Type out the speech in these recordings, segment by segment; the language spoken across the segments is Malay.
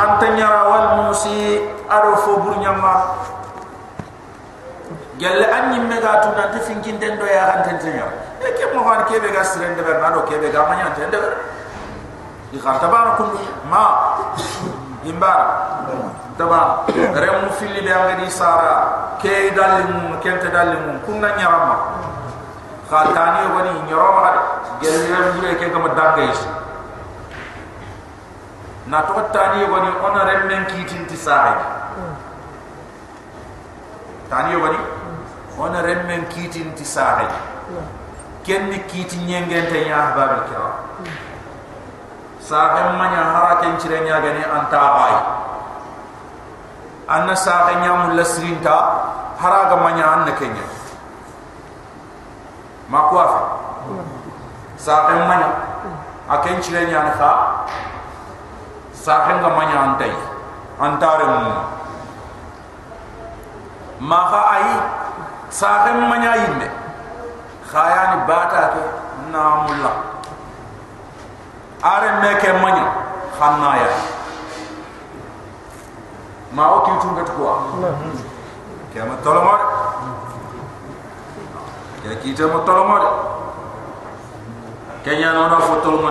khantanyara wal musi aro fo burnyama gelle anyi mega tu nan te finkin den do ya khantanyara e ke mo han kebe ga sirende ber nado kebe ga manya tende di khatabara kullu ma. Imbara taba remu fili be ngadi sara. Ke dalim kente dalim kunna nyarama. Khatani woni nyarama gelle remu ke ga madanga na to tani woni ona remmen kitin ti sahay tani woni ona remmen kitin ti sahay kenni kiti nyengente nya babi kira. Sahay manya hara ken cire nya gani anta bay anna sahay nya mulla sirinta hara ga manya anna kenya. Makwa sahay manya aken cire nya na kha sahen ga manya antai. Antare mu maka ai sahen manya yinde khayani bata ke namulla. Are meke manya khanna ya ma o ki tun gat ko ke ma toloma ya ki te ma toloma kenya no na fotol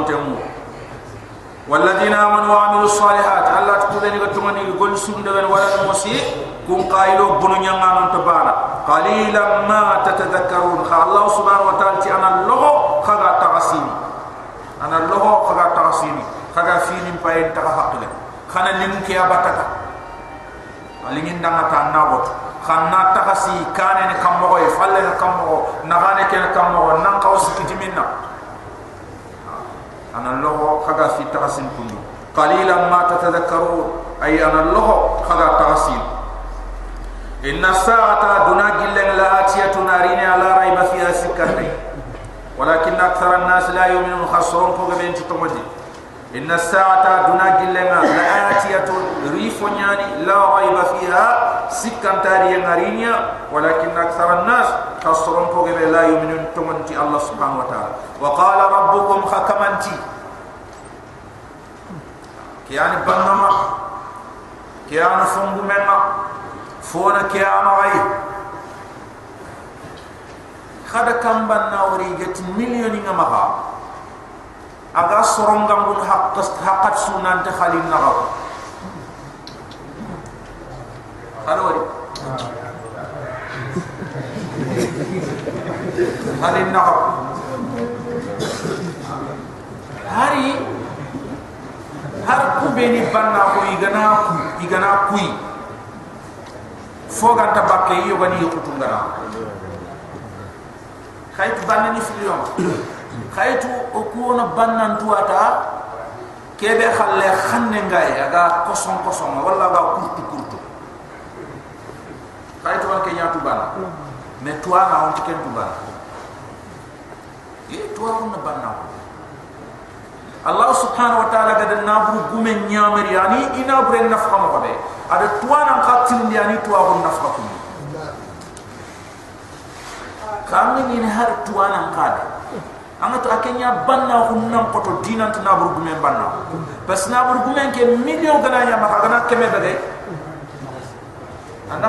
والذين آمنوا وعملوا الصالحات الله تقدر تكوني يقول غول من ولا موسي كون قايلو بنو نيانغان تبانا. قليلا ما تتذكرون. الله سبحانه وتعالى أنا لو خغا تغسيني. أنا لو خغا تغسيني. خغا فيني باين تغحقل خنا ليمكي أبتك. لين دانا تنابوت خنا تغسي كان كمغو يفعل كمغو نغاني كان كمغو نان قوس كتمنا أنا الله خدا في تغسل كله قليلا ما تتذكرون. أي أنا الله خدا تغسل إن الساعة دنا جل لا آتية نارين على ريب فيها سكرتين. ولكن أكثر الناس لا يؤمنون خسرون بين تتمدي إن الساعة دنا جل لا آتية ريف لا ريب فيها سكن تاري نارين ولكن أكثر الناس خسرون فوق بين لا يؤمنون تمنتي الله سبحانه وتعالى وقال ربكم خكمنتي كيان بنما كيان فنغ منا فونا كيان غي خدا كم بنا وريجت مليون نمها أغا سرونغام بن حق حقت سنان تخالين نغاو هذا وري هذه النغاو hari har ku beni banna ko igana ku igana kui foga ta bakke yo gani yukutu ngara khaytu banna ni filion khaytu o ku ona banna tuata kebe khalle khanne ngay aga koson koson wala ga kurtu kurtu khaytu an ke nyatu banna me tuana on tiken tu banna e tuana banna ko Allah subhanahu wa ta'ala gada nabru gume nyamir yani ina bre nafqa mo be ada tuana qatil yani gon nafqa ko kamni ni har tuana qade anga to akenya banna ko nam ko to dinan to nabru gume bas nabru gume ke million gana nya maka gana keme be anda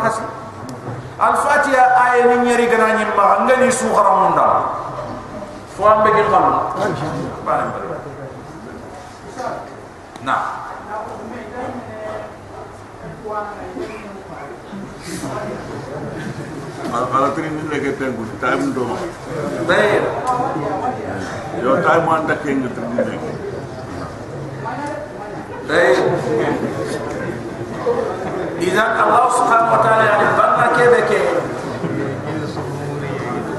al fatiha ay ni nyeri gana nya ma ngani su kharamunda fo ambe gel xalu bare Nah. Kalau tadi ni lagi tenggu, time do. Baik. Yo time anda kengu tadi ni. Baik. Izan Allah Subhanahu Wa Taala yang bangga kebeke.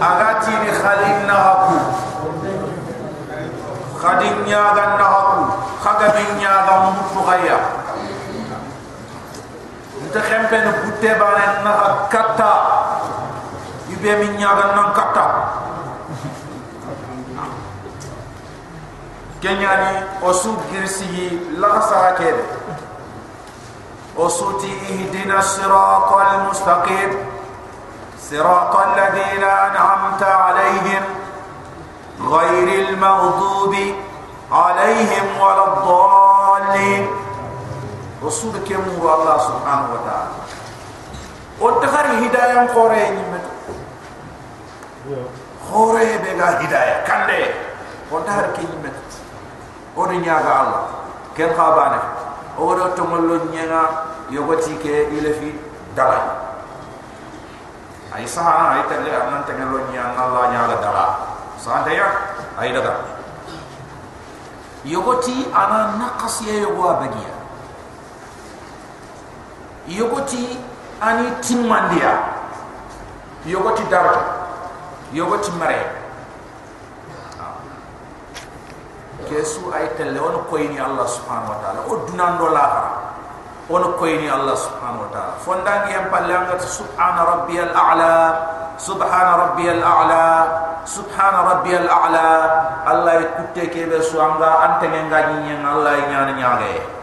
Agati ni khalil nahaku. Khalil nyaga nahaku. Khalil nyaga mutu gaya. Nta khempe no butte bana na kata. Ibe min nyaga nan kata. kenyani osu girsi la sara kebe وصتي اهدنا الصراط المستقيم. صراط الذين أنعمت عليهم غير المغضوب عليهم ولا الضالين. رسول كم هو الله سبحانه وتعالى. وتخر هداية قرية نمت قرية بلا هداية. كان لي وتخر كلمة نمت الله. كان خابانك ورتملو نياغ yogoti ke ilefi dala ay sahana ay tagle anan tangelo nyanga Allah nyaga dala sante ya ay daga yogoti ana naqasiya yogo abagiya yogoti ani timmandiya yogoti daraja yogoti mare. Kesu ay telle on koyni allah subhanahu wa ta'ala. O dunando la on koyni allah subhanahu wa ta'ala. Fondangi en palle angat subhana rabbiyal a'la subhana rabbiyal a'la subhana rabbiyal a'la. Allah ikutte kebe su anga antenge ngaji allah nyana nyage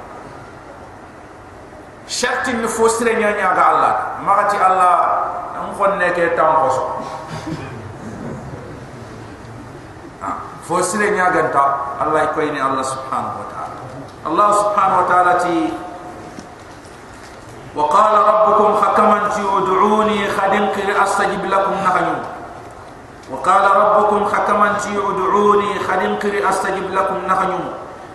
sharti ni fo sire nya nya ga Allah. Magati Allah am fon ne ke tam ko so fo sire nya ga ta Allah ko ni Allah subhanahu wa ta'ala. Allah subhanahu wa ta'ala ti وقال ربكم فكمن تدعوني خدمك استجب لكم نحن وقال ربكم فكمن تدعوني خدمك استجب لكم نحن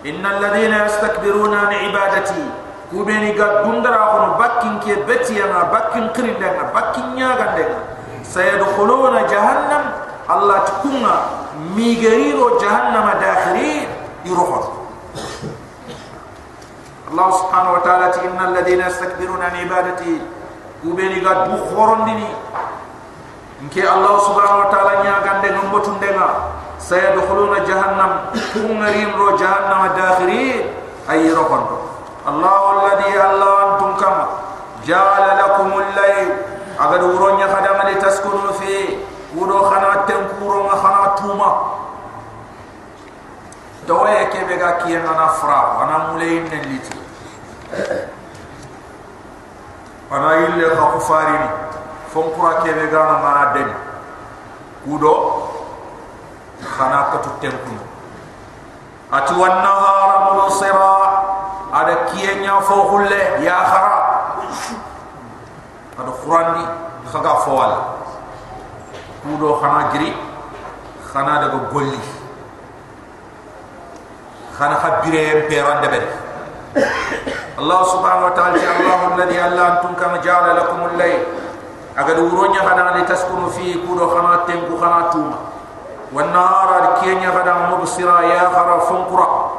إن الذين يستكبرون عن عبادتي كوبيني قد بندر خن بكين كي بيتي أنا بكين قرين دنا بكين يا سيدخلون جهنم الله تكون ميغيرو جهنم داخلي يروحون. الله سبحانه وتعالى إن الذين يستكبرون عن عبادتي وبيني قد بخورن ديني إن كي الله سبحانه وتعالى نيا غاندي نمبتون دينا سيدخلون جهنم كونغرين رو جهنم داخرين. أي رقم الله الذي الله أنتم كما جعل لكم الليل. أغد ورونيا خدم لتسكنوا فيه. ورو خنا تنكورو خنا توما. دوائك بيغا كيانا فرا وأنا مولين نلتي ana ille ka ku farini. Fon kura kebe ga na mana den. Kudo khana ka tu tenkun ati wan nahara mubsira ada kiye nya fo khulle ya khara. Ada qurani khaga fowal kudo khana jiri khana daga golli. Khana khabire peran de ben Allah subhanahu wa ta'ala ya Allah alladhi alla antum kama ja'ala lakum al-layl. Aga duronya khana li taskunu fi kudo khana tenku khana tuma wan nahara kiye nya khana mubsira ya khara funkura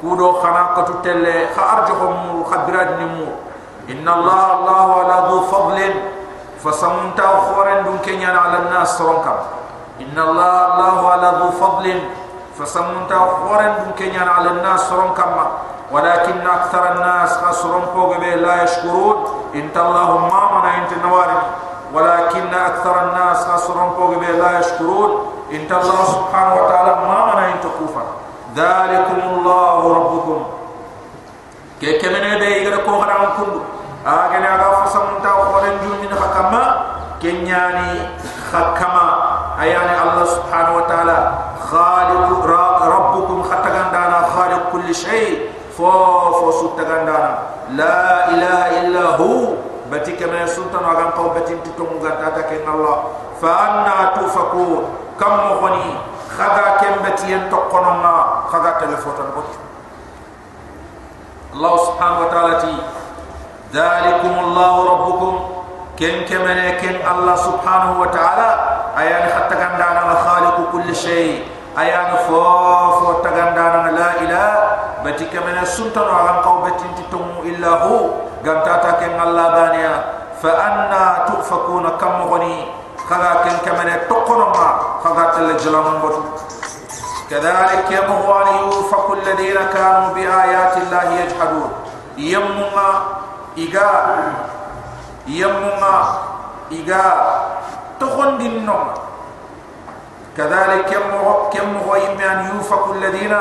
kudo khana katu telle kha arjuhum khabirad nimu inna allah allah ala dhu fadlin. Fasamunta khoren dun kenya ala nas ronka inna allah allah ala dhu fadlin. Fasamunta khoren dun kenya ala nas ronka ma walakin akthar an-nas khasrun pogabe la yashkurun inta allahumma mana inta nawari walakin akthar an-nas khasrun pogabe la yashkurun inta allah subhanahu wa ta'ala ma mana inta kufar ذلكم الله ربكم كي كمن بي يغدا كو خدام كوند اغن اغا فسم تا خورن جوني حكما كنياني حكما اياني الله سبحانه وتعالى خالق ربكم خطغندانا خالق كل شيء فوفو ستغان دانا لا إله إلا هو باتي كما يسلطان وغان قو باتي تكم وغان تاتاكين الله فأنا توفكو كم مغني خدا كم باتي ينتقون ما خدا تلفوتان قد الله سبحانه وتعالى تي ذلكم الله ربكم كن كمن كن الله سبحانه وتعالى أيان حتى كان دانا خالق كل شيء أيان فوفو تغان دانا لا إله بتي كمن السلطان على قوبة تتم إلا هو قمت أتاك إن الله بانيا فأنا تؤفكون كم غني خذاك إن كمن تقن ما خذاك الجلام كذلك يمهو أن يوفق الذين كانوا بآيات الله يجحدون يمهو إيجا يمهو إيجا تخن دي النوم كذلك كم كم هو يمن يوفق الذين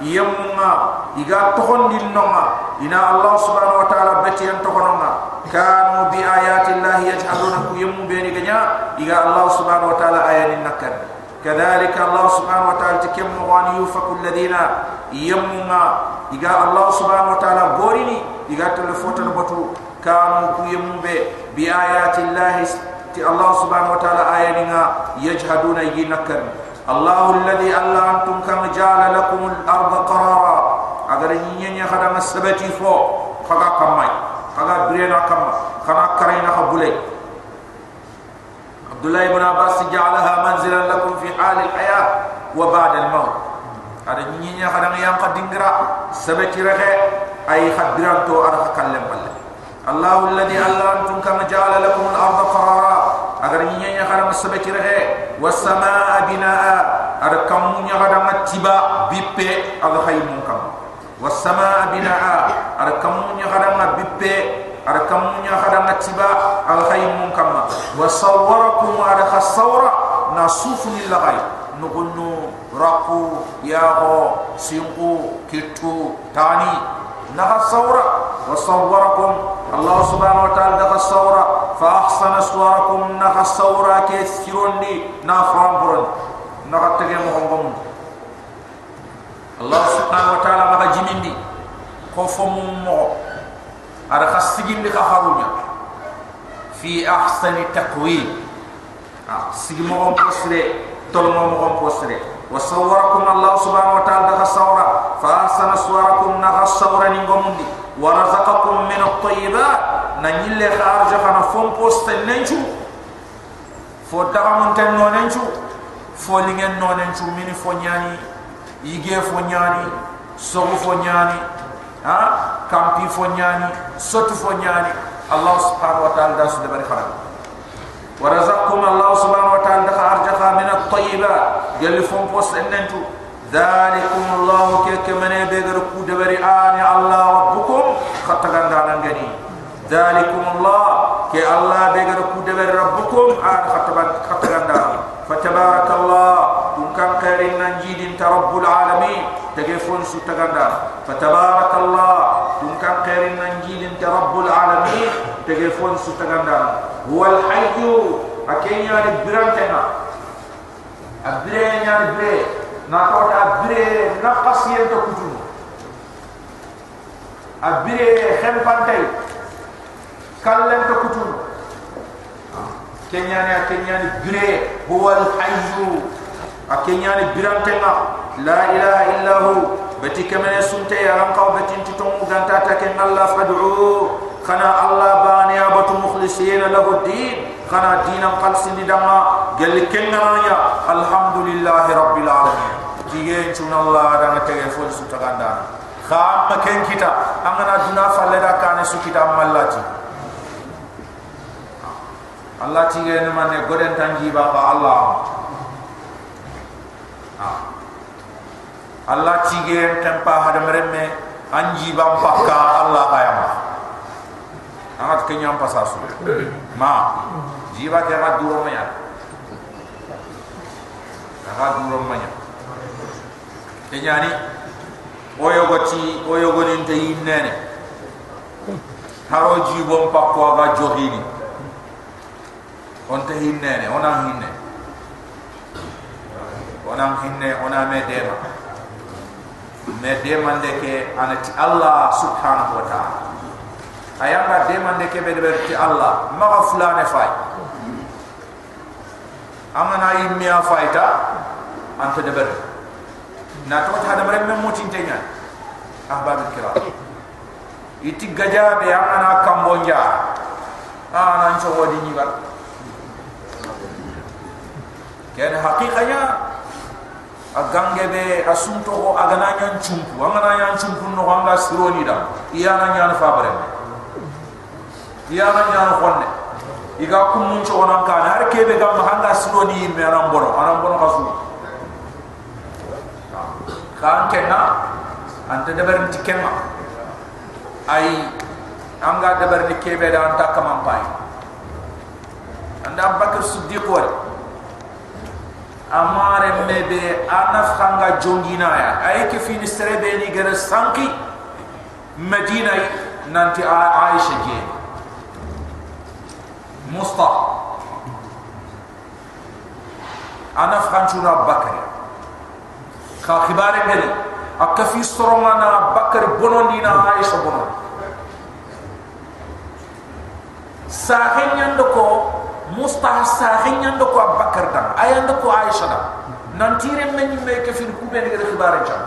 يمما إذا تخن للنما إن الله سبحانه وتعالى بتي أن تخنما كانوا بآيات الله يجعلون كيم بين جنا إذا الله سبحانه وتعالى آيات النكر. كذلك الله سبحانه وتعالى كم هو يوفق الذين يمما إذا الله سبحانه وتعالى غورني إذا تلفوت البتو كانوا كيم بآيات الله تي الله سبحانه وتعالى آيه نغا يجهدون ينكر الله الذي ألا أنتم كم جعل لكم الأرض قرارا أغر ينيني خدم السبتي فو فقا كم ماي فقا برينا كم كما كرينا خبولي عبد الله بن عباس جعلها منزلا لكم في حال الحياة وبعد الموت ada ñi ñi xana nga yam xadi ngira sebe ci rexe ay xadiranto ar xakal lembal allah alladhi allantum kama ja'ala lakum al-ardha qarara agar nyinya nya kada masabe kira he eh, wasama binaa. Ada kamu nya kada matiba bipe al haymu kamu, wasama binaa. Ada kamu nya kada mabippe ar kamu nya kada matiba al haymu kam wasawwarakum ar khasawra nasufu lil lagay nugunnu raqu yaqo simqu kitu tani. نها الصورة وصوركم. الله سبحانه وتعالى دخل الصورة فأحسن صوركم. نها الصورة كثيرون لي نافران برن. نها تغير مغمغم الله سبحانه وتعالى مغا جمين دي خوفم مغو أرى خستجين لك خارونا في أحسن تقويم سيجي مغم بسري تلمو مغم بسري وصوركم. الله سبحانه وتعالى دخل الصورة فأحسن صوركم نها الصورة نغمم دي ورزقكم من الطيبات. نجيل خارج خنا فون بوست ننشو فو دغام تن نو ننشو فو نو ننشو ميني فو نياني يجي فو نياني سو فو نياني ها؟ كامبي فو نياني سوت فو الله سبحانه وتعالى داس دبر خرج. ورزقكم الله سبحانه وتعالى خارج من الطيبات. يلي فون بوست ننشو ذلكم الله كيك من يبغر كودبري آن الله ربكم خطغان دانا غني ذلكم الله كي الله بغر كودبري ربكم آن خطغان دانا فتبارك الله كن كان خير ننجيد انت رب العالمين تجفون ستغان دانا فتبارك الله كن كان خير ننجيد انت رب العالمين تجفون ستغان دانا هو الحي أكيني يعني برانتنا أبرين يعني برين na ko ta bire na qasiyen to kutun abire hem pantay kallen to kutun kenyani kenyani bire huwa al hayy akenyani birantenga la ilaha illa hu beti kemene sunte ya ran qaw beti titum ganta ta ken allah fad'u khana allah bani abatu mukhlisina lahu din khana dinam qalsin dama gel kenganya alhamdulillah rabbil alamin tige chuna allah da na tege fo su taganda kha ma ken kita. Angana duna falle da kane su kita mallati allah tige ne mane goden tanji ba ba allah allah tige tempa hada meremme anji ba pakka allah ayama amat kenyam pasasu ma. Jiwa ke ga duro maya. Ga duro maya kenyani oyo goti oyo goni nte yinene haro jibo pakko ga johini. On te yinene ona hinne. Ona hinne ona me dema me dema ndeke anati allah subhanahu wa ta'ala. Ayamba dema ndeke be de allah. Ma fulane fay amana yimmiya fayta anta de berde na to ta da mare memmo tintenya ahbab kiram iti gaja be amana kambonja ana ncho wodi ni ba ken haqiqanya agange be asunto ko agana nyan chumpu amana nyan chumpu no anga sironi da iya nyan fa bare nyan khonne iga kum mun cho onan kana har kebe gam hanga sironi me ran bono anan bono kasu kan kenna anta dabar ni kenna ai anga dabar ni kebe da anta kamam pai anda bakar siddiq wa amare mebe anaf khanga jongina ya. Ai ke fini serebe ni gara sanki medina nanti aisha je. Musta anaf khanchuna bakar ka khibare ngeli akka fi storoma na bakar bonon dina aisha bonon sahin nyando ko mustah sahin nyando ko abakar dan. Ayando ko aisha dan. Nan tire men me ke fil ku ben gere khibare cha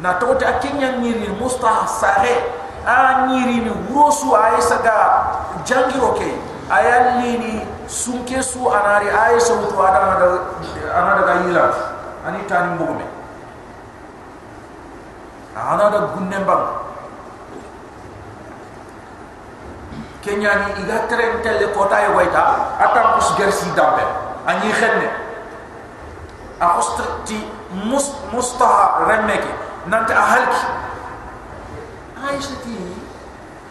na to ta kenya nyiri mustah sahe. A nyiri ni wurosu aisha ga jangiro ke ayalli ni sunke su anari aisha wutu adama da anada ga yila ani tani mbugume anada gunnembang kenya ni iga tren tele kota ya waita atam kus gersi dambe ani khenne a hostrti mus mustaha remeke nante ahalki aisha ti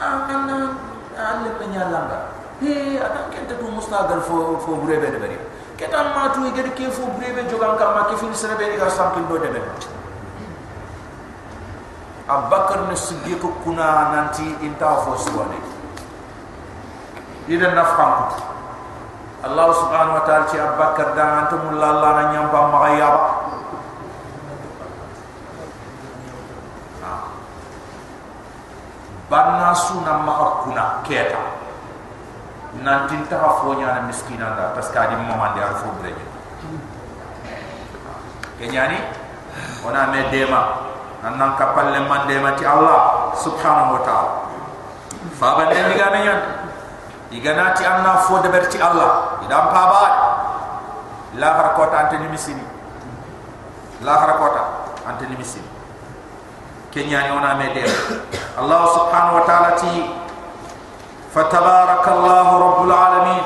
amana alle penya langa he kente tu mustaha gal fo fo burebe de bari ketan ma tu igede ke fo burebe jogan kam ma ke fin serebe ga sampin do de be abakar ne siddiq kuna nanti inta fo suwane ida nafkan Allah subhanahu wa ta'ala ci abakar dan antum lalla na nyamba magayaba banna suna mahakuna keta nanti ta fonya na miskina da taskadi mamande al fo breje kenyani ona me dema. Nan kapalle mande mati Allah subhanahu wa ta'ala. Fa bande diga me nyanta iganati anna fo de berti allah. Idam paba la harakota ante ni la harakota ante ni misini kenya ni ona mede allah subhanahu wa ta'ala ti فتبارك الله رب العالمين.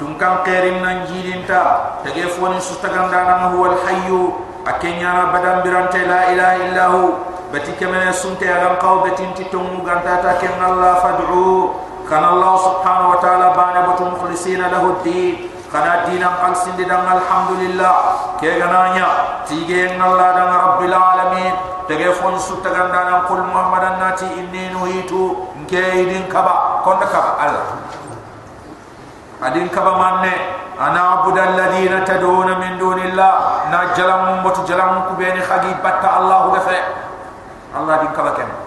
تم كان قيرم ننجيل انت تجيفون سستقن دانا هو الحي. أكين يانا بدن برانت لا إله إلا هو. بتي كمن سنت يغم قو بتين تتمو غنتاتا كن الله فدعو كان الله سبحانه وتعالى بانا بتو مخلصين له الدين. كان الدين قلسين دان الحمد لله. كي غنانيا تيجين الله دان رب العالمين. تجيفون سستقن دانا قل محمد الناتي إني نهيتو kaidin kaba. Konda kaba? Allah adin kaba manne ana abudal ladina tadun min dunillah. Na jalam mutu jalam ku beni khagi batta Allah gafe Allah din kaba kenan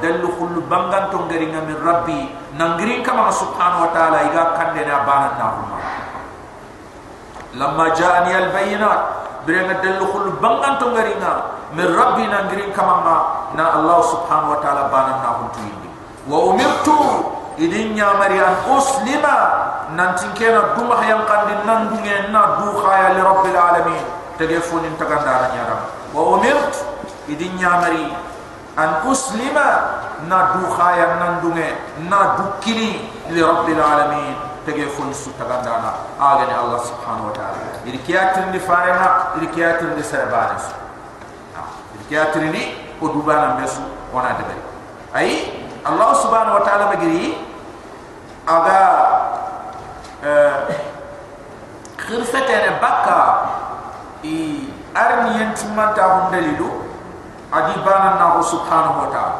dalu khul bangan to ngaringa min rabbi nangrin kama subhanahu wa ta'ala iga kande na banan na huma lamma ja'ani albayinat birna dalu khul bangan to ngaringa min rabbi nangrin kama na allah subhanahu wa ta'ala banan na hum tuindi wa umirtu idin nyamari an uslima nantin kena duma hayam kandi nan dunge na du khaya li rabbil alamin telefonin tagandara nyara wa umirt idin nyamari an uslima na du khaya nan dunge na du kini li rabbil alamin telefon su tagandana agani allah subhanahu wa ta'ala idi kiyatin di farena idi kiyatin di serbane su idi kiyatin ni o dubana besu wana de ay allah subhanahu wa ta'ala magiri aga khirfete ne bakka i arni yentimanta hon dalilu adi bana na subhanahu wa ta'ala.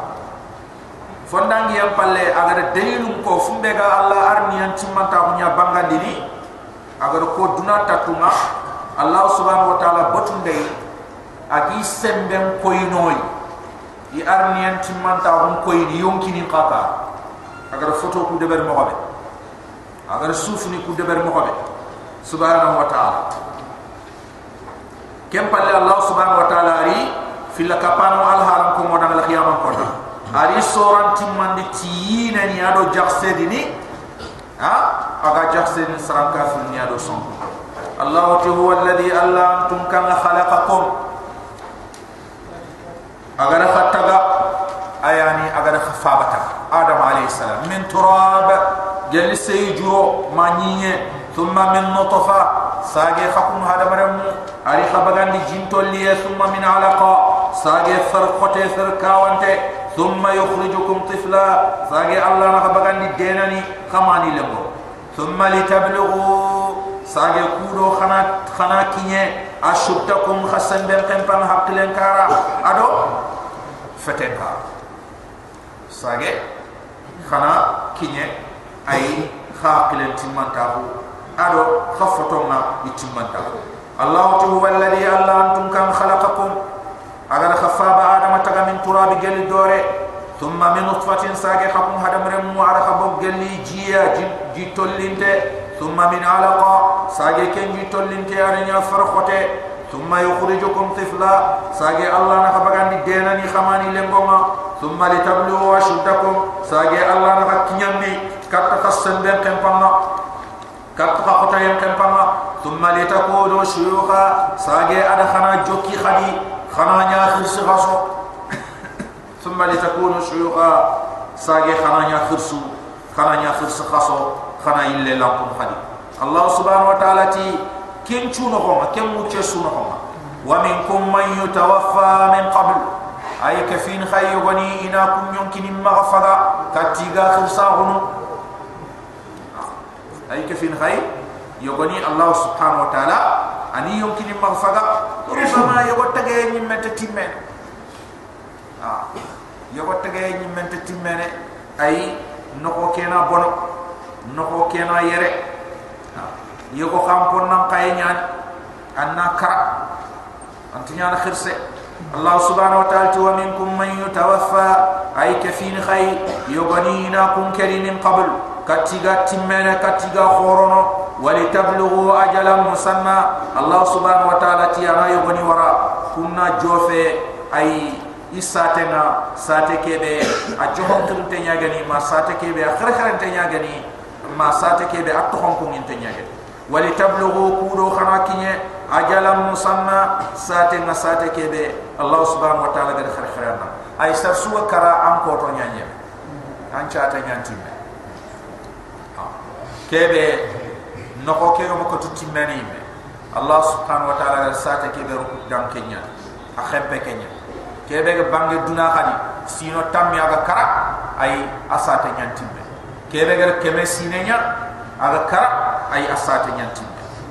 Fondangi yam palle aga de dalilu ko fumbe ga allah arni yentimanta hon ya bangandini aga ko duna tatuma allah subhanahu wa ta'ala botunde agi sembem koynoy i arni yentimanta hon koyni yonkini qata agar foto ku deber mo hobe. Agar suuf ni ku deber mo hobe. Subhanahu wa ta'ala. Kem palle allah subhanahu wa ta'ala ari fil kapano al haram ko mo dal khiyamam ko ari soran timmandi tiyina ni ado jaxse dini ha? Aga jaxse ni saranka fil ni ado son. Allah huwa alladhi alla antum kama khalaqakum agara fataga ayani agara fabata adam alayhi salam min turab jeli seyjuro manyiye thumma min nutfa sage khakum hada maramu ari khabagandi jintolliye thumma min alaqa sage farqote farkawante ثم يخرجكم طفلا ساقي الله لك بغاني ديناني خماني لمو ثم لتبلغوا sage kudo khana khana kinye ashubta kum khasan ben kempan hakilen kara. Ado? Feten ka. Sage khana kinye ay khaqilen timanta ko ado khafato na itimanta ko allah tu huwa alladhi allah antum kan khalaqakum. Agar khafa ba adam taga min turab gel dore. Thumma min nutfatin sage khakum hadam rem mu arakha bo gelli jiya jitollinte ji ثم من علقة ساقي كنجي تيارين يفر خوتي ثم يخرجكم طفلا ساجي الله نخبغان دي ديناني خماني لنبوما ثم لتبلغوا وشدكم ساجي الله نخبغان نخا كنيمي كتخا سندن كنفما كتخا خطايم كنفما ثم لتكونوا شيوخا ساجي أدخنا جوكي خدي خنا نياخر سغسو ثم لتكونوا شيوخا ساجي خنا نياخر سو خنا نياخر سغسو خرس خصو خنا إلا لكم خدي الله سبحانه وتعالى تي ken chuno ko ma ken mu chesu no ko wa minkum man yutawaffa min qabl ay kafin khay yogoni ina kum yonkin ma gafaga katiga khirsa hunu ay kafin khay yogoni allah subhanahu wa ta'ala ani yonkin ma gafaga rubama yogo tage ni meta timme ah yogo tage ni meta timme ay noko kena bono noko kena yere yego kampon nan kay nyaan anna kara. Anti nyaan khirse. Allah subhanahu wa ta'ala wa minkum man yutawaffa. Ay kafin khay yoganina kun karin qabl. Katiga timmena katiga khorono. Walitablugu ajalan musamma allah subhanahu wa ta'ala ti ana yogani wara. Kunna jofe. Ay isatenga sate kebe. A johon tunte nyagani ma sate kebe atto hon ko ngin tenyaget wali tablughu kudo kharakinye ajalam musanna sate na sate kebe allah subhanahu wa taala gade khar kharana ay sar suwa kara am ko to nyanya. An chaata nyanti me kebe ha. no ko ke ko to timmani me. Allah subhanahu wa taala gade sate kebe ru dam kenya. Akhempe kenya. Kebe ga bangi duna khadi sino tammi aga kara ay asate nyanti me نيانتي كيبي كيبي سينيا أغا كرا ay asata nyanti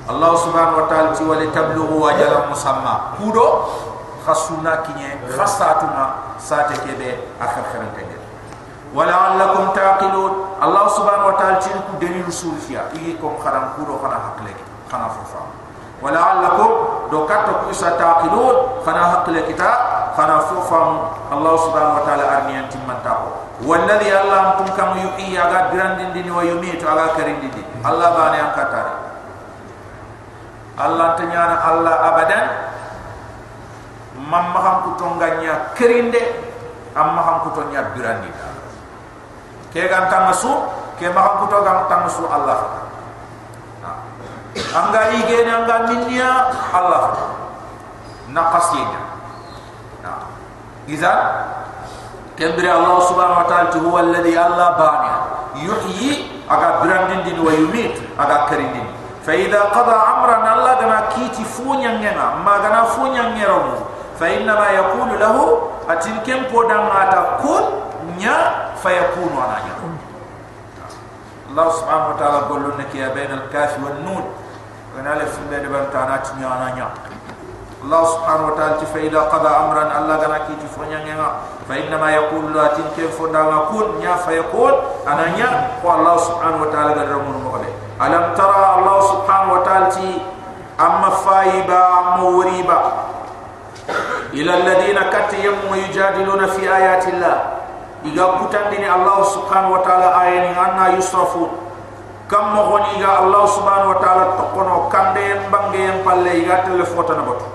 Allah subhanahu wa ta'ala ti wali tablughu ajala musamma kudo khasuna kinye khasatuna sate kebe akhir khiran tege wala allakum taqilun Allah subhanahu wa ta'ala ti ku deni rusul fiya igi ko kharam kudo khana hakle khana fufa wala allakum do katta fana fu fam Allah subhanahu wa ta'ala arni anti manta ko wallahi Allah antum kam yu'i aga grandin dini wa yumitu aga karin dini Allah bani an katare Allah tanyana Allah abadan. Mamma ham kutonganya kerinde amma ham kutonya birandi ke gan tangasu ke ma ham kutogam tangasu Allah. Angga igene angga minnya Allah. Naqasinya. iza كبر الله سبحانه وتعالى هو الذي الله باني يحيي اغا براندين دين ويميت اغا كريندين فاذا قضى امرا الله غنا كيتي فونيا نينا ما غنا فونيا نيرو فانما يقول له اتين كم بودان اتا كون نيا فيكون انا نيا الله سبحانه وتعالى قال لك يا بين الكاف والنون غنا لفين بين بنتانات نيا انا نيا الله سبحانه وتعالى فإذا قضى أمرا الله غنا كي تفنيا فإنما يقول لا تنكي فنا كون نيا فيقول أنا نيا والله سبحانه وتعالى قد رمون مغلي ألم ترى الله سبحانه وتعالى أما فايبا أما وريبا إلى الذين كتيم ويجادلون في آيات الله إذا كتندني الله سبحانه وتعالى آيين أنا يصرفون كم مغني الله سبحانه وتعالى تقنو كم دين بانجين بالله إذا تلفوتنا بطو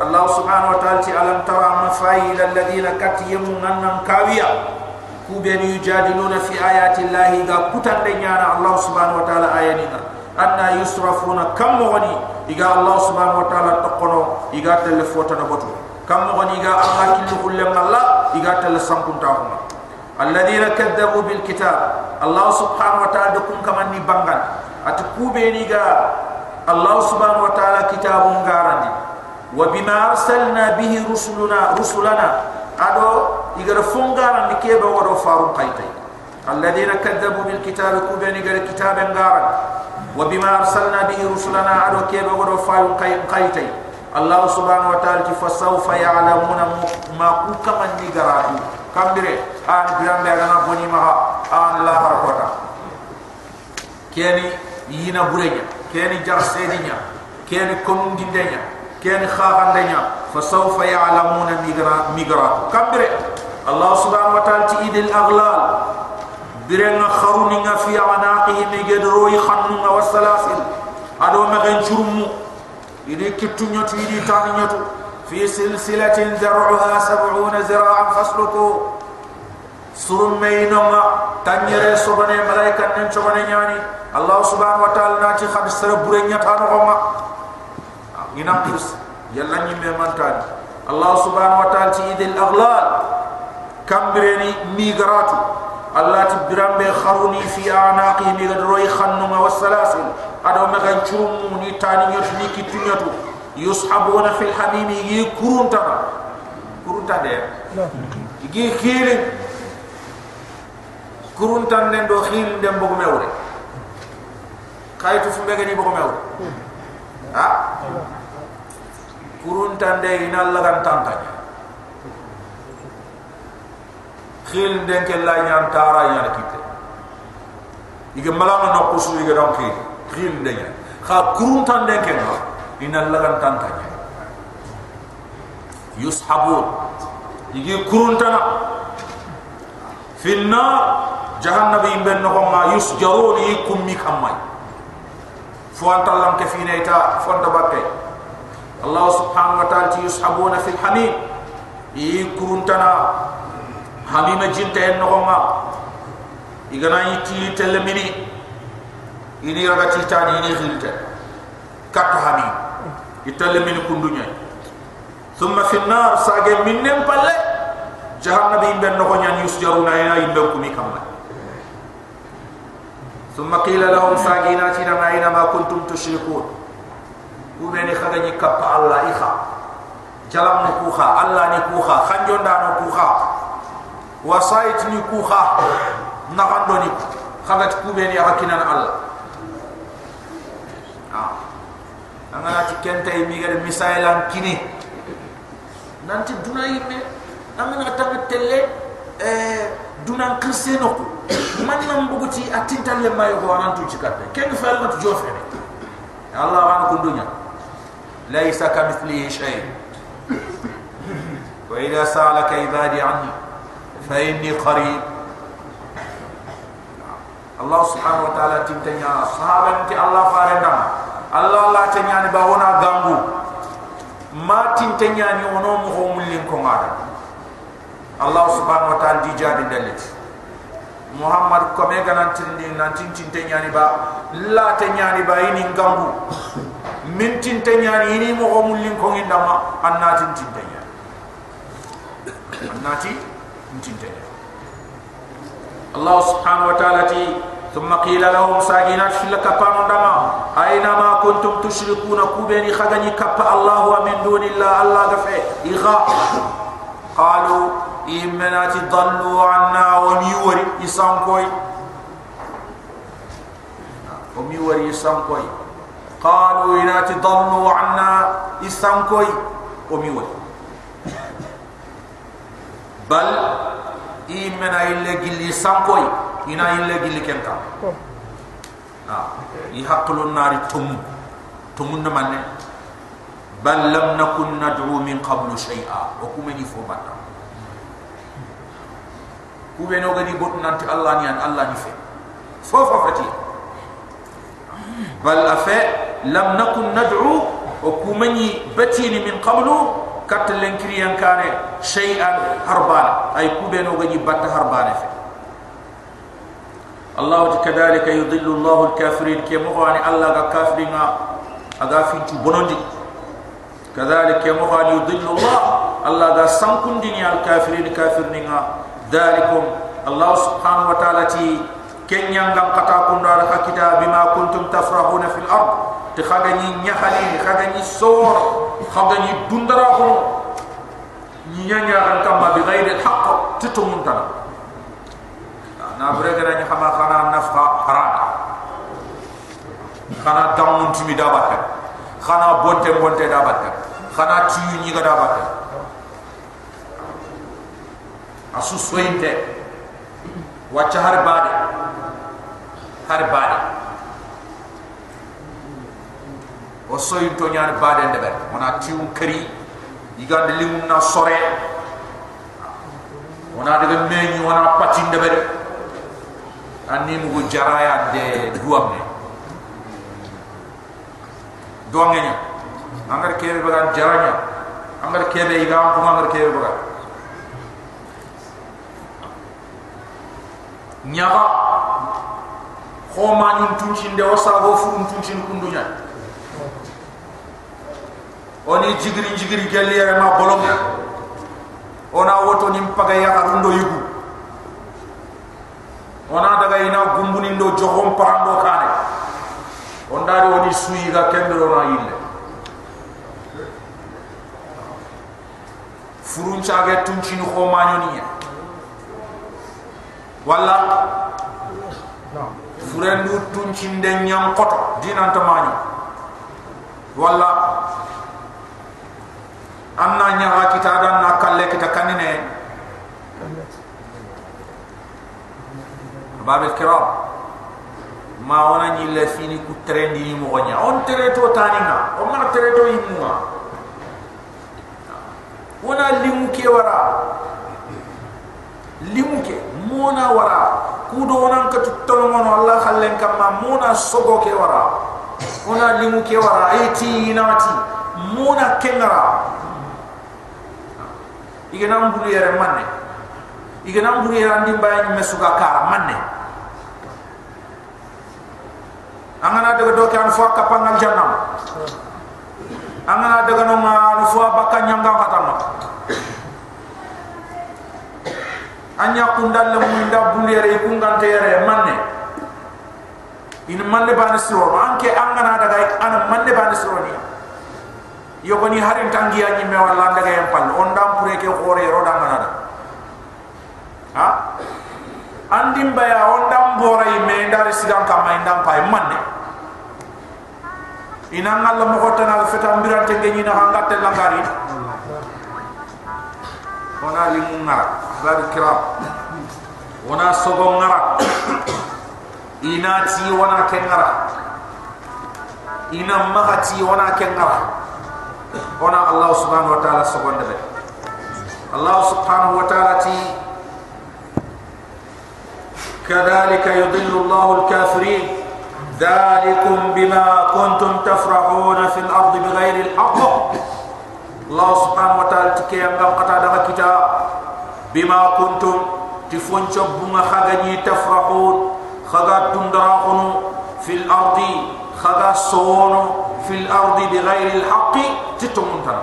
الله سبحانه وتعالى ألم ترى مفايل الذين كتيم ننن كاويا كوبين يجادلون في آيات الله إذا كتن دنيانا الله سبحانه وتعالى آيانينا. أن يصرفون كم غني إذا الله سبحانه وتعالى تقنو إذا تلفوتنا بطو. كم غني إذا الله كل كل الله إذا تلسنكم تاهما. الذين كذبوا بالكتاب. الله سبحانه وتعالى دكم كمان نبانغان. أتكوبين إذا الله سبحانه وتعالى كتاب غارندي وبما أرسلنا به رسلنا رسلنا. أدو يقول فنغارا لكيبا ودو فارو قيتي. الذين كذبوا بالكتاب كوبين يقول كتابا غارا وبما أرسلنا به رسلنا أدو كيبا ودو فارو قيقي الله سبحانه وتعالى فسوف يعلمون ما كما كم كامبري آن بيان بيغنا بني ما آن لا حركتا كيني ينا بورينيا. كيني جار سيدينيا. كيني كوم دينيا كان خاغان دنيا فسوف يعلمون ميغرا ميغرا. كبر الله سبحانه وتعالى تيد الأغلال. برن خرون في عناقهم يقدروا يخنون والسلاسل ادو مغن جرم يدي كتو نيوتو يدي تان نيوتو. في سلسلة زرعها سبعون زراعا فاسلكوا سرم سرمينما تنيري سبني ملائكة ننشبني يعني الله سبحانه وتعالى ناتي خمس سربورين يتانو ينقص يلا نيمي مانتان الله سبحانه وتعالى تيد الاغلال كم بريني ميغراتو الله تبرم بخروني في اعناقي ميغدروي خنم والسلاسل ادو ما غنچوموني تاني يوشني كيتنياتو يسحبون في الحميم يكرون تا كرون تا دي يجي خيل كرون تا نندو خيل ديم بوغ ميوري خايتو فمبغني بوغ ميوري ها kurun tande ina lagan tanta khil den ke la yan tara yan kite ige malama no kusu ige don ki khil den ya kha kurun tande ke no ina lagan tanta yushabun. Ige kurun tana finna jahannabi imben no ma yusjaruni kummi kamai fuanta lam ke fineta fonda bakke allah subhanahu wa ta'ala yushabuna fil hamim yikuruntana hamima jinta en no ma igana yiti telemini ini raga titani ini khilte kat hamim itelemini kundunya thumma fi an-nar sage minnem palle jahannaba imben no nyan yusjaruna ina imben kumi kamay ثم قيل لهم ubeni khadani kappa Allah ikha. Jalam ni kuha Allah ni kuha khanjonda no kuha wasait ni kuha na kando ni. Khadat kubeni Allah. Ha. Ah angana tikenta imi gade misailan kini. Nanti duna yime amina tabe telle eh duna kristeno ko man nam buguti atintale mayo ko anantu cikatte ken fa ya Allah tu jofere Allah wa ko dunya laysa kamithlihi shay wa idha salaka ibadi anni fa inni qarib allah subhanahu wa ta'ala tintanya sahaban ti allah farenda allah la tanya ni ba wona gambu ma tintanya ni ono mo ho mulin ko ngada Allah subhanahu wa ta'ala di jadi dalit Muhammad من تنتين يعني إني mogo mullin koŋi ndama an تنتين يعني ñani تنتين naati ntinte ñani allah subhanahu ثم قيل لهم ساجينات في لكبان دما أينما كنتم تشركون كوبيني خغني كب الله ومن دون الله الله دفع إغاء قالوا إمناتي تضلوا عنا وميوري إسان كوي وميوري إسان كوي قالوا إناتي ضلوا عنا يسانكوي وميوري بل إيمنا إلا جل يسانكوي إنا إلا جل كنتا آه. يحقل النار تم تمون من بل لم نكن ندعو من قبل شيئا وكمني فوبتا kube no gadi bot nanti allah ni an allah ni fe fofa fati bal afa lam nakun nad'u wa kumani batini min qablu kat len kriyan kane shay'an harban ay kube no gadi batta harban fe allah kadhalika yudillu allah al-kafirin kemo ani allah ga kafirina aga fintu bonondi kadhalika kemo ani kenyang gam kata kundara ka kita bima kuntum tafrahuna fil ard. Te khaga ni nyahali khaga ni sor khaga ni dundara ko ni nyanya kan kama bi ghairi haqq tutumun tan na brega ni khama khana nafqa haram? Khana damun tumi dabat khana bonte bonte dabat khana tiyu ni ga dabat asu sointe wa chahar bade har bade o soyin to ñaan bade ndebe wona tiwum kari igande limu na sore. Wona daga meñi wona pati ndebe anni mu jaraya de duamne doangenya angar kebe bagan jaranya. Angar kebe igam ko angar kebe bagan. Nyaga khoma nyum tuncin de wasa go fu tuncin kundunya. Oni jigri jigri gelli ya ma bolong ona woto nim paga ya arundo yugu ona daga ina gumbuni ndo johom parando kane. Ondari woni suyi ga kembro na yille furun chage tuncin khoma nyoniya wala furendu tuncin de nyam koto dinan tamani wala anna nya kita dan nakalle kita kanine babel kiram. Ma wana ni le fini ku trendi ni mo nya on tereto tanina. On ma tereto imuma wana limu ke wara. Limu ke mona wara kudo wonan ka tutto mono allah khallen kam ma mona sogo ke wara ona limu ke wara eti inati mona kengara. Igena mburu yere manne. Igena mburu yere andi mbaya ni mesuga kara manne. Angana daga doke an fo kapanga jannam. Angana daga no ma fo bakanya ngam hatama anya kundal le mun da bulere ku ngante yere manne. In manne bana siro anke angana daga an manne bana siro ni. Yogoni harin tangi anyi me wala daga yam pal. On dam pure ke khore ro dam nada ha? Andim baya on dam boray me ndar sigan kam may ndam pay manne. Ina ngal mo hotana feta mbirante ngeni na hangatte langari ونا لمن نرى أحباب الكرام ونا صغم نرى إناتي ونا نرى إنا مغتي ونا نرى ونا الله سبحانه وتعالى صغم نرى الله سبحانه وتعالى تي كذلك يضل الله الكافرين ذلكم بما كنتم تفرحون في الأرض بغير الحق الله سبحانه وتعالى تكي أنغم قطع دغا كتاب بما كنتم تفنشب بما خغني تفرحون خغا تندراخون في الأرض fil ardi في الأرض بغير الحق تتمنتنا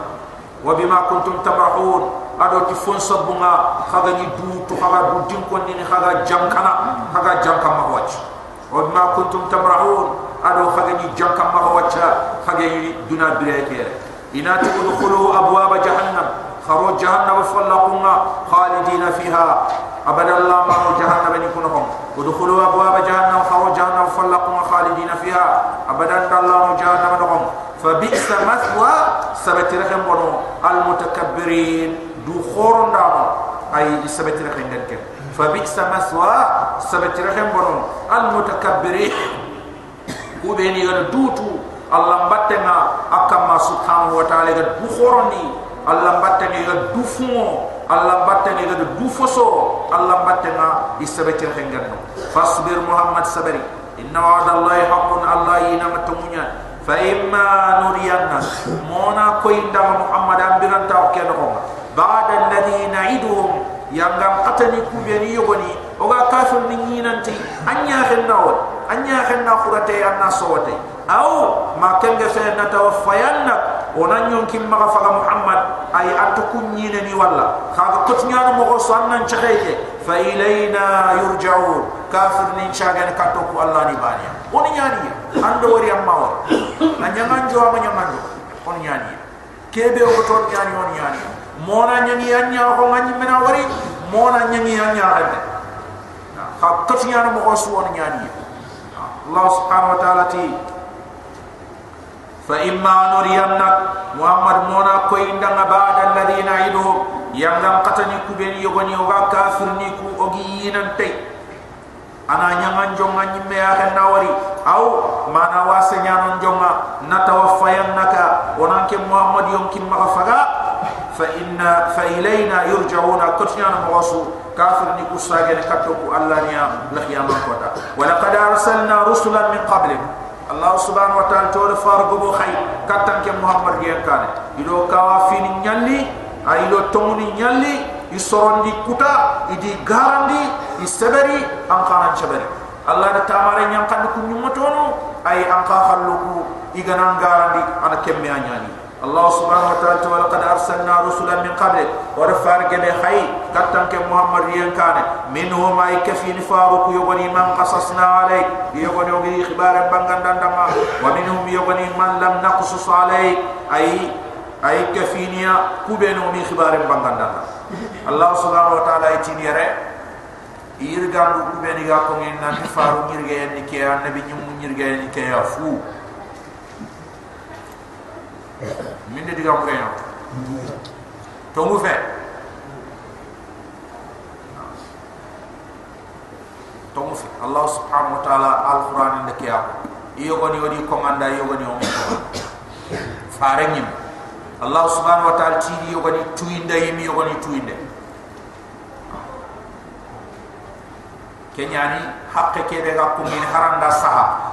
وبما كنتم تمرحون ado ti fon sa bunga khaga ni du to khaga du din kon ni khaga jam khaga jam ma wacc od ma kuntum tamrahun ado khaga ni jam ma wacc khaga ni duna bire kere إنا تدخلوا أبواب جهنم. خرو جهنم فلقنا خالدين فيها. أبدا الله ما جهنم يكونهم ودخلوا أبواب جهنم خرو جهنم فلقنا خالدين فيها. أبدا الله جهنم نهم فبئس مثوى سبت رحم بنو المتكبرين. دو خور دام أي سبت رحم دنك فبئس مثوى سبت رحم بنو المتكبرين. وبيني دوتو Allah mbattenga akama subhanahu wa ta'ala ga du khoroni Allah mbattenga ga du fumo Allah mbattenga ga du foso Allah mbattenga isabati renganno fasbir muhammad sabari. Inna wa'da allahi haqqun. Allah ina matumunya fa imma nuriyanna. Mona ko inda muhammad ambiran taw keno ba'da alladhi na'iduhum. Yangam atani kubeni yogoni. Oga kafir ni nyinanti anya khennaw anya khenna khurate anna sawate aw ma kenge fe na tawaffayanna onan yon kim ma fa muhammad ay atukun nyine ni walla. Khaga kotnya no mo so annan chakeke fa ilayna yurja'un. Kafir ni chagan kato ku allah ni bani oni nyani ando wari amma wa anyangan jo amma nyangan jo oni nyani kebe o to nyani oni nyani mona nyani anya ko ngani mena wari mona nyani anya hade kha kotnya no mo oni nyani الله سبحانه وتعالى تي فإما نرينك محمد مونا كوي اندن بعد الذين عيدوه يمدن قتني كبين يغني وغا كافر نيكو أغيين انتي أنا نيان جونا نمي آخر ناوري أو ما نواسي نيان جونا نتوفينك ونانك محمد يمكن مغفقا ilayna yurja'una. Kutiyana mawasu kafir ni kusage ne katto ku allah niya la khiyama kota wa laqad arsalna rusulan min qablik allah subhanahu wa ta'ala to far go khay kattan ke muhammad gen kane ido kawafini nyalli ay lo tomuni nyalli isorondi kuta idi garandi iseberi an kana ceberi allah da tamare nyam kan ku nyumotono ay an ka halluku igana garandi ana kemme anyani allah subhanahu wa ta'ala wa laqad arsalna rusulan min qabl wa rafar gebe khay katan ke muhammad yen kane minhum ay kafin faruq yogoni man qasasna alay yogoni ogi khibar bangandan dama wa minhum yogoni man lam naqsus alay ay ay kafiniya kubeno mi khibar bangandan dama Allah subhanahu wa ta'ala itini yare irgandu kubeni ga ko ngin nan faru ngirge en ni ke annabi nyum ngirge en ke ya fu min de diga mure ya to mu fe to mu fe Allah subhanahu wa ta'ala al-Qur'an de ke ya iyo goni wadi komanda iyo goni o fare nyim Allah subhanahu wa ta'ala tidi iyo goni tuinde yimi iyo goni tuinde kenyani hakke ke be ga ko min haranda saha